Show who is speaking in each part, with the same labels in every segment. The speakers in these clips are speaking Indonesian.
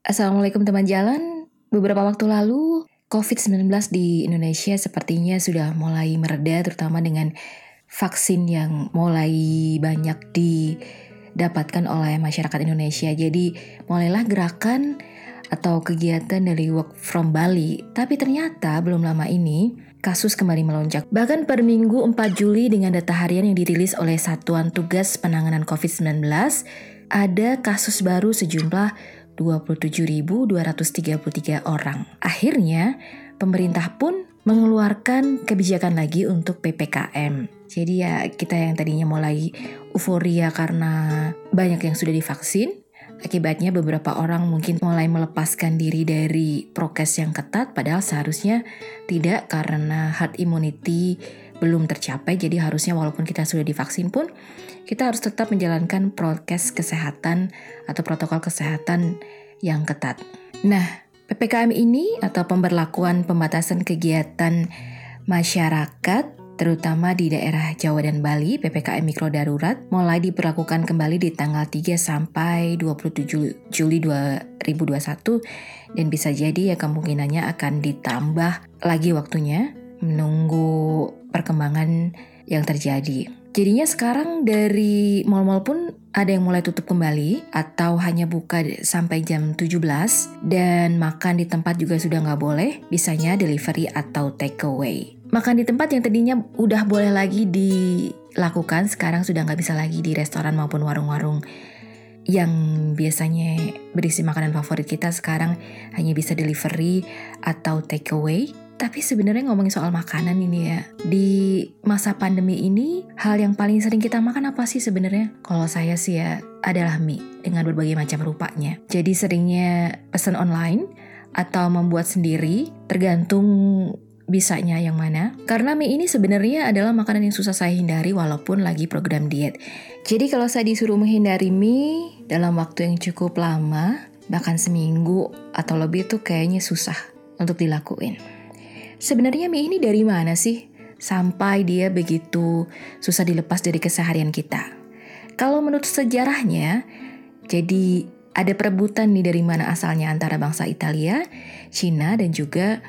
Speaker 1: Assalamualaikum teman jalan. Beberapa waktu lalu, COVID-19 di Indonesia sepertinya sudah mulai mereda, terutama dengan vaksin yang mulai banyak didapatkan oleh masyarakat Indonesia. Jadi, mulailah gerakan atau kegiatan dari work from Bali. Tapi ternyata belum lama ini, kasus kembali melonjak. Bahkan per minggu 4 Juli dengan data harian yang dirilis oleh Satuan Tugas Penanganan COVID-19, ada kasus baru sejumlah 27.233 orang. Akhirnya, pemerintah pun mengeluarkan kebijakan lagi untuk PPKM. Jadi ya kita yang tadinya mulai euforia karena banyak yang sudah divaksin, akibatnya beberapa orang mungkin mulai melepaskan diri dari prokes yang ketat padahal seharusnya tidak karena herd immunity belum tercapai jadi harusnya walaupun kita sudah divaksin pun kita harus tetap menjalankan prokes kesehatan atau protokol kesehatan yang ketat. Nah, PPKM ini atau pemberlakuan pembatasan kegiatan masyarakat terutama di daerah Jawa dan Bali, PPKM Mikro Darurat mulai diberlakukan kembali di tanggal 3 sampai 27 Juli 2021 dan bisa jadi ya kemungkinannya akan ditambah lagi waktunya menunggu perkembangan yang terjadi. Jadinya sekarang dari mall-mall pun ada yang mulai tutup kembali atau hanya buka sampai jam 17 dan makan di tempat juga sudah nggak boleh, bisanya delivery atau take away. Makan di tempat yang tadinya udah boleh lagi dilakukan, sekarang sudah nggak bisa lagi di restoran maupun warung-warung yang biasanya berisi makanan favorit kita sekarang hanya bisa delivery atau take away tapi sebenarnya ngomongin soal makanan ini ya, di masa pandemi ini hal yang paling sering kita makan apa sih sebenarnya? Kalau saya sih ya adalah mie dengan berbagai macam rupanya. Jadi seringnya pesan online atau membuat sendiri tergantung bisanya yang mana. Karena mie ini sebenarnya adalah makanan yang susah saya hindari walaupun lagi program diet. Jadi kalau saya disuruh menghindari mie dalam waktu yang cukup lama, bahkan seminggu atau lebih itu kayaknya susah untuk dilakuin. Sebenarnya mie ini dari mana sih? Sampai dia begitu susah dilepas dari keseharian kita. Kalau menurut sejarahnya, jadi ada perebutan nih dari mana asalnya antara bangsa Italia, Cina, dan juga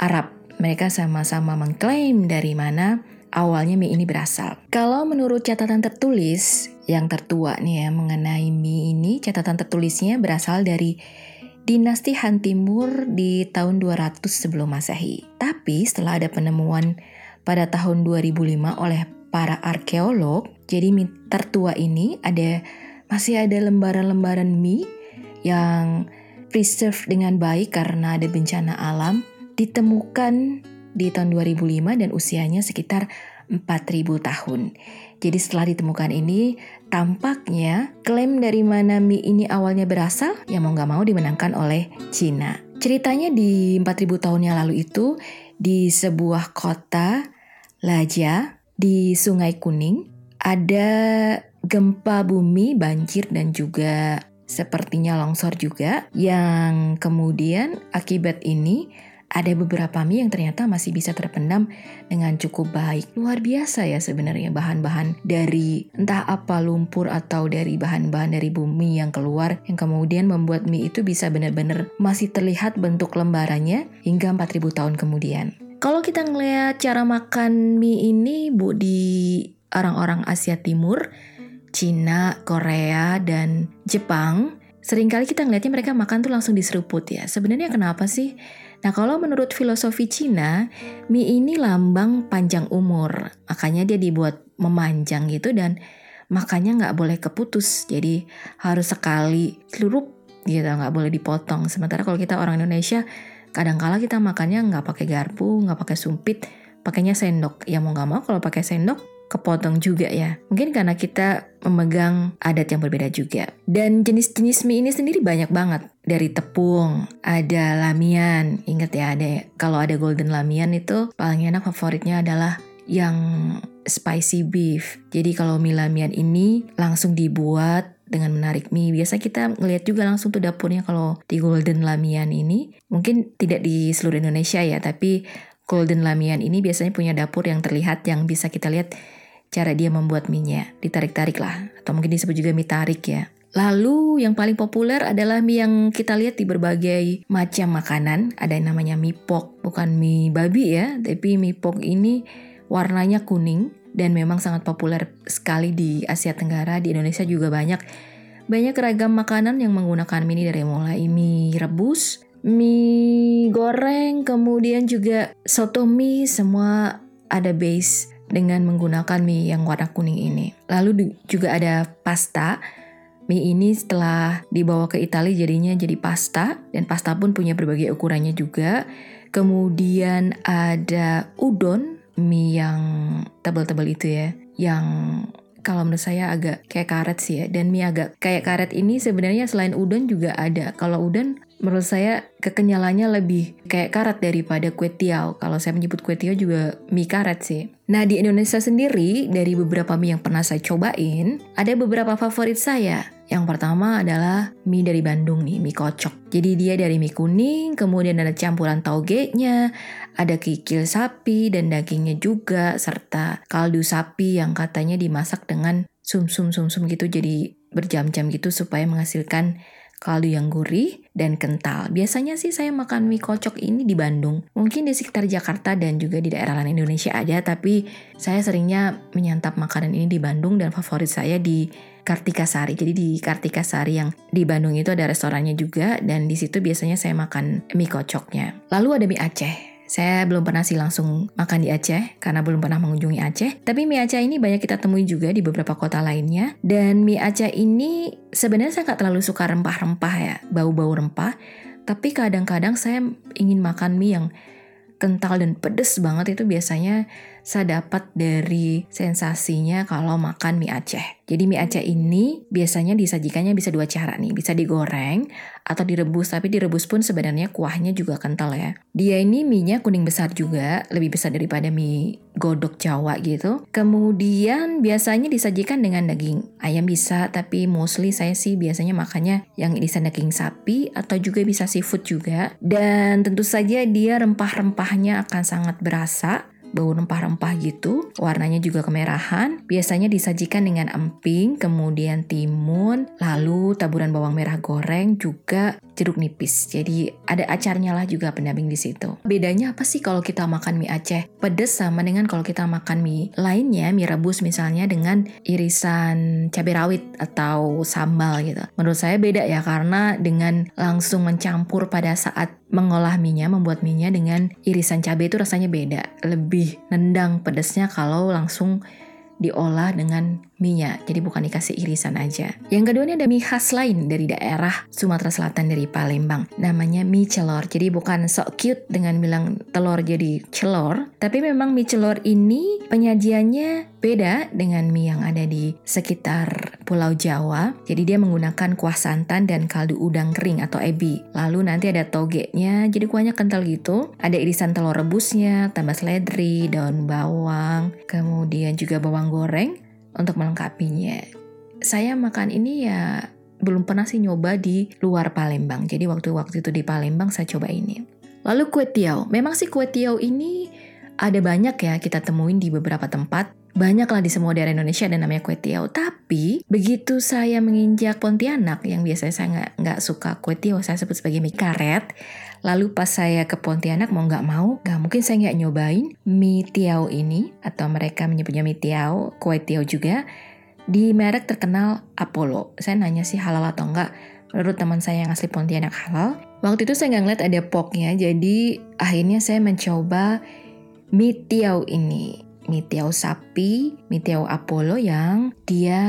Speaker 1: Arab. Mereka sama-sama mengklaim dari mana awalnya mie ini berasal. Kalau menurut catatan tertulis yang tertua nih ya mengenai mie ini, catatan tertulisnya berasal dari dinasti Han Timur di tahun 200 sebelum Masehi. Tapi setelah ada penemuan pada tahun 2005 oleh para arkeolog, jadi mie tertua ini ada masih ada lembaran-lembaran mie yang preserve dengan baik karena ada bencana alam ditemukan di tahun 2005 dan usianya sekitar 4000 tahun. Jadi setelah ditemukan ini, tampaknya klaim dari mana mie ini awalnya berasal, ya mau nggak mau dimenangkan oleh Cina. Ceritanya di 4000 tahun yang lalu itu, di sebuah kota Laja di Sungai Kuning, ada gempa bumi, banjir, dan juga sepertinya longsor juga, yang kemudian akibat ini ada beberapa mie yang ternyata masih bisa terpendam dengan cukup baik. Luar biasa ya sebenarnya bahan-bahan dari entah apa lumpur atau dari bahan-bahan dari bumi yang keluar yang kemudian membuat mie itu bisa benar-benar masih terlihat bentuk lembarannya hingga 4000 tahun kemudian. Kalau kita ngelihat cara makan mie ini Bu di orang-orang Asia Timur, Cina, Korea, dan Jepang, sering kali kita ngelihatnya mereka makan tuh langsung diseruput ya. Sebenarnya kenapa sih? Nah kalau menurut filosofi Cina, mie ini lambang panjang umur. Makanya dia dibuat memanjang gitu dan makannya nggak boleh keputus. Jadi harus sekali seluruh gitu nggak boleh dipotong. Sementara kalau kita orang Indonesia, kadang-kala kita makannya nggak pakai garpu, nggak pakai sumpit, pakainya sendok. Ya mau nggak mau kalau pakai sendok kepotong juga ya. Mungkin karena kita memegang adat yang berbeda juga. Dan jenis-jenis mie ini sendiri banyak banget. Dari tepung, ada lamian. Ingat ya, ada kalau ada golden lamian itu paling enak favoritnya adalah yang spicy beef. Jadi kalau mie lamian ini langsung dibuat dengan menarik mie. Biasa kita ngelihat juga langsung tuh dapurnya kalau di Golden Lamian ini. Mungkin tidak di seluruh Indonesia ya, tapi Golden Lamian ini biasanya punya dapur yang terlihat yang bisa kita lihat cara dia membuat mie-nya. Ditarik-tarik lah, atau mungkin disebut juga mie tarik ya. Lalu yang paling populer adalah mie yang kita lihat di berbagai macam makanan. Ada yang namanya mie pok, bukan mie babi ya, tapi mie pok ini warnanya kuning dan memang sangat populer sekali di Asia Tenggara. Di Indonesia juga banyak banyak ragam makanan yang menggunakan mie ini dari mulai mie rebus, mie goreng, kemudian juga soto mie semua ada base dengan menggunakan mie yang warna kuning ini. Lalu juga ada pasta Mie ini setelah dibawa ke Italia jadinya jadi pasta dan pasta pun punya berbagai ukurannya juga. Kemudian ada udon, mie yang tebal-tebal itu ya, yang kalau menurut saya agak kayak karet sih ya. Dan mie agak kayak karet ini sebenarnya selain udon juga ada. Kalau udon menurut saya kekenyalannya lebih kayak karet daripada kue tiaw. Kalau saya menyebut kue tiaw juga mie karet sih. Nah di Indonesia sendiri dari beberapa mie yang pernah saya cobain, ada beberapa favorit saya. Yang pertama adalah mie dari Bandung nih, mie kocok. Jadi dia dari mie kuning, kemudian ada campuran tauge-nya, ada kikil sapi dan dagingnya juga, serta kaldu sapi yang katanya dimasak dengan sum-sum-sum-sum gitu jadi berjam-jam gitu supaya menghasilkan kaldu yang gurih dan kental. Biasanya sih saya makan mie kocok ini di Bandung. Mungkin di sekitar Jakarta dan juga di daerah lain Indonesia ada, tapi saya seringnya menyantap makanan ini di Bandung dan favorit saya di Kartika Sari. Jadi di Kartika Sari yang di Bandung itu ada restorannya juga dan di situ biasanya saya makan mie kocoknya. Lalu ada mie Aceh. Saya belum pernah sih langsung makan di Aceh karena belum pernah mengunjungi Aceh. Tapi mie Aceh ini banyak kita temui juga di beberapa kota lainnya. Dan mie Aceh ini sebenarnya saya nggak terlalu suka rempah-rempah ya, bau-bau rempah. Tapi kadang-kadang saya ingin makan mie yang kental dan pedes banget itu biasanya saya dapat dari sensasinya kalau makan mie Aceh. Jadi mie Aceh ini biasanya disajikannya bisa dua cara nih, bisa digoreng atau direbus, tapi direbus pun sebenarnya kuahnya juga kental ya. Dia ini mie-nya kuning besar juga, lebih besar daripada mie godok Jawa gitu. Kemudian biasanya disajikan dengan daging ayam bisa, tapi mostly saya sih biasanya makannya yang irisan daging sapi atau juga bisa seafood juga. Dan tentu saja dia rempah-rempahnya akan sangat berasa bau rempah-rempah gitu, warnanya juga kemerahan. Biasanya disajikan dengan emping, kemudian timun, lalu taburan bawang merah goreng, juga jeruk nipis. Jadi ada acarnya lah juga pendamping di situ. Bedanya apa sih kalau kita makan mie Aceh? Pedes sama dengan kalau kita makan mie lainnya, mie rebus misalnya dengan irisan cabai rawit atau sambal gitu. Menurut saya beda ya karena dengan langsung mencampur pada saat mengolah minyak, membuat minyak dengan irisan cabai itu rasanya beda. Lebih nendang pedasnya kalau langsung diolah dengan minyak, jadi bukan dikasih irisan aja. Yang kedua ini ada mie khas lain dari daerah Sumatera Selatan dari Palembang, namanya mie celor. Jadi bukan sok cute dengan bilang telur jadi celor, tapi memang mie celor ini penyajiannya beda dengan mie yang ada di sekitar Pulau Jawa. Jadi dia menggunakan kuah santan dan kaldu udang kering atau ebi. Lalu nanti ada togenya, jadi kuahnya kental gitu. Ada irisan telur rebusnya, tambah seledri, daun bawang, kemudian juga bawang goreng untuk melengkapinya. Saya makan ini ya belum pernah sih nyoba di luar Palembang. Jadi waktu-waktu itu di Palembang saya coba ini. Lalu kue tiaw. Memang sih kue tiaw ini ada banyak ya kita temuin di beberapa tempat. Banyak lah di semua daerah Indonesia ada namanya kue tiaw. Tapi begitu saya menginjak Pontianak yang biasanya saya nggak nggak suka kue tiaw, saya sebut sebagai mie karet. Lalu pas saya ke Pontianak mau nggak mau, nggak mungkin saya nggak nyobain mie tiao ini atau mereka menyebutnya mie tiao, kue tiao juga di merek terkenal Apollo. Saya nanya sih halal atau enggak. Menurut teman saya yang asli Pontianak halal. Waktu itu saya nggak ngeliat ada poknya, jadi akhirnya saya mencoba mie tiao ini mie tiao sapi, mie tiao Apollo yang dia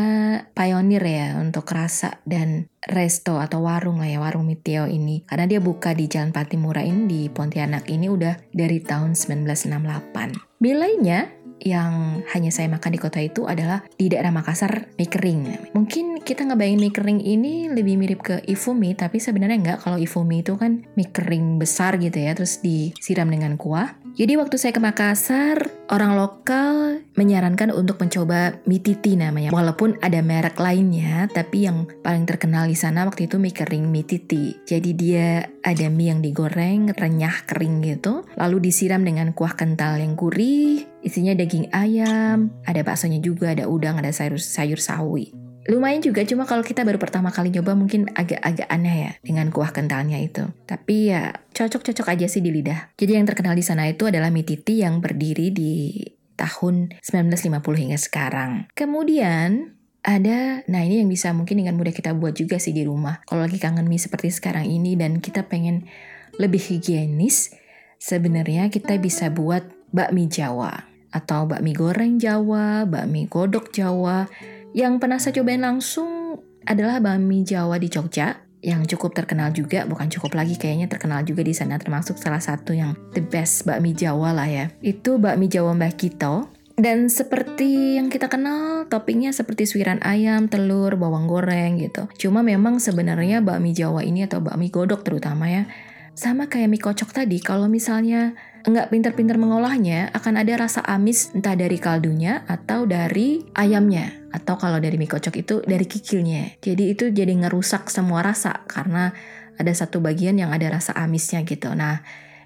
Speaker 1: pionir ya untuk rasa dan resto atau warung lah ya warung mie tiao ini karena dia buka di Jalan Patimura ini di Pontianak ini udah dari tahun 1968. Mie lainnya yang hanya saya makan di kota itu adalah di daerah Makassar mie kering. Mungkin kita ngebayangin mie kering ini lebih mirip ke ifumi, tapi sebenarnya enggak. Kalau ifumi itu kan mie kering besar gitu ya, terus disiram dengan kuah. Jadi waktu saya ke Makassar, orang lokal menyarankan untuk mencoba mie titi namanya. Walaupun ada merek lainnya, tapi yang paling terkenal di sana waktu itu mie kering mie titi. Jadi dia ada mie yang digoreng, renyah kering gitu, lalu disiram dengan kuah kental yang gurih, isinya daging ayam, ada baksonya juga, ada udang, ada sayur sayur sawi. Lumayan juga cuma kalau kita baru pertama kali nyoba mungkin agak-agak aneh ya dengan kuah kentalnya itu. Tapi ya cocok-cocok aja sih di lidah. Jadi yang terkenal di sana itu adalah mie titi yang berdiri di tahun 1950 hingga sekarang. Kemudian ada, nah ini yang bisa mungkin dengan mudah kita buat juga sih di rumah. Kalau lagi kangen mie seperti sekarang ini dan kita pengen lebih higienis, sebenarnya kita bisa buat bakmi Jawa atau bakmi goreng Jawa, bakmi godok Jawa. Yang pernah saya cobain langsung adalah bakmi Jawa di Jogja yang cukup terkenal juga, bukan cukup lagi kayaknya terkenal juga di sana termasuk salah satu yang the best bakmi Jawa lah ya. Itu bakmi Jawa Mbah Kito dan seperti yang kita kenal, toppingnya seperti suiran ayam, telur, bawang goreng gitu. Cuma memang sebenarnya bakmi Jawa ini atau bakmi godok terutama ya, sama kayak mie kocok tadi, kalau misalnya nggak pinter-pinter mengolahnya, akan ada rasa amis entah dari kaldunya atau dari ayamnya. Atau kalau dari mie kocok itu dari kikilnya. Jadi itu jadi ngerusak semua rasa karena ada satu bagian yang ada rasa amisnya gitu. Nah,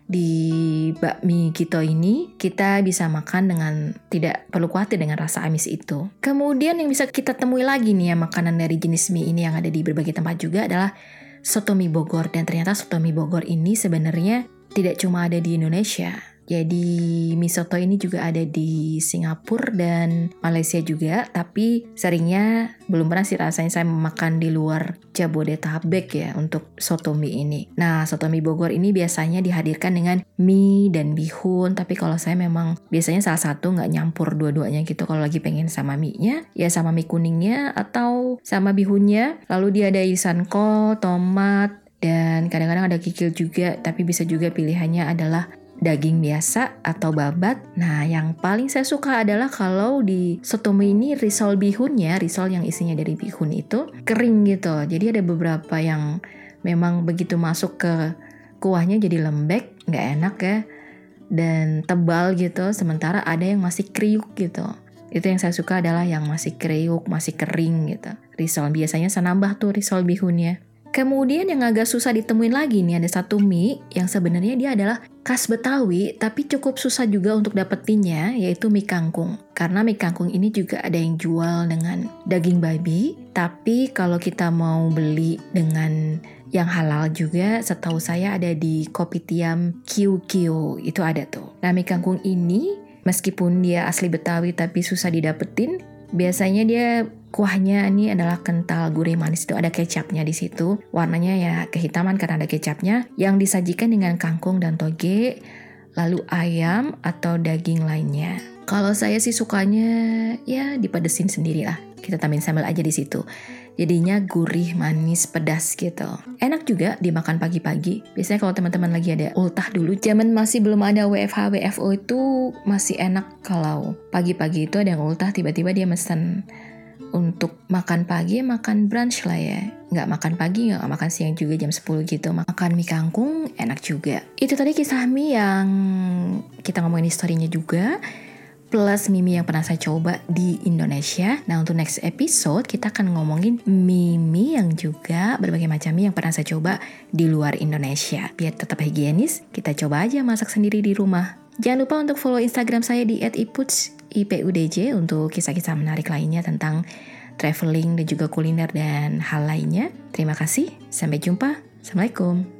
Speaker 1: di bakmi Kito ini kita bisa makan dengan tidak perlu khawatir dengan rasa amis itu. Kemudian yang bisa kita temui lagi nih ya makanan dari jenis mie ini yang ada di berbagai tempat juga adalah soto mie Bogor. Dan ternyata soto mie Bogor ini sebenarnya tidak cuma ada di Indonesia jadi mie soto ini juga ada di Singapura dan Malaysia juga, tapi seringnya belum pernah sih rasanya saya makan di luar Jabodetabek ya untuk soto mie ini. Nah, soto mie Bogor ini biasanya dihadirkan dengan mie dan bihun, tapi kalau saya memang biasanya salah satu nggak nyampur dua-duanya gitu. Kalau lagi pengen sama mie-nya, ya sama mie kuningnya atau sama bihunnya. Lalu dia ada irisan kol, tomat, dan kadang-kadang ada kikil juga, tapi bisa juga pilihannya adalah daging biasa atau babat. Nah, yang paling saya suka adalah kalau di soto mie ini risol bihunnya, risol yang isinya dari bihun itu kering gitu. Jadi ada beberapa yang memang begitu masuk ke kuahnya jadi lembek, nggak enak ya. Dan tebal gitu, sementara ada yang masih kriuk gitu. Itu yang saya suka adalah yang masih kriuk, masih kering gitu. Risol biasanya saya nambah tuh risol bihunnya. Kemudian yang agak susah ditemuin lagi nih ada satu mie yang sebenarnya dia adalah khas Betawi tapi cukup susah juga untuk dapetinnya yaitu mie kangkung. Karena mie kangkung ini juga ada yang jual dengan daging babi tapi kalau kita mau beli dengan yang halal juga setahu saya ada di Kopitiam QQ itu ada tuh. Nah mie kangkung ini meskipun dia asli Betawi tapi susah didapetin biasanya dia Kuahnya ini adalah kental, gurih, manis. Itu ada kecapnya di situ. Warnanya ya kehitaman karena ada kecapnya. Yang disajikan dengan kangkung dan toge, lalu ayam atau daging lainnya. Kalau saya sih sukanya ya dipedesin sendiri lah. Kita tambahin sambal aja di situ. Jadinya gurih, manis, pedas gitu. Enak juga dimakan pagi-pagi. Biasanya kalau teman-teman lagi ada ultah dulu, zaman masih belum ada WFH, WFO itu masih enak kalau pagi-pagi itu ada yang ultah tiba-tiba dia mesen untuk makan pagi makan brunch lah ya nggak makan pagi nggak makan siang juga jam 10 gitu makan mie kangkung enak juga itu tadi kisah mie yang kita ngomongin historinya juga plus mie yang pernah saya coba di Indonesia. Nah untuk next episode kita akan ngomongin mie yang juga berbagai macam mie yang pernah saya coba di luar Indonesia. Biar tetap higienis, kita coba aja masak sendiri di rumah. Jangan lupa untuk follow Instagram saya di @iputs IPUDJ untuk kisah-kisah menarik lainnya tentang traveling dan juga kuliner dan hal lainnya. Terima kasih, sampai jumpa. Assalamualaikum.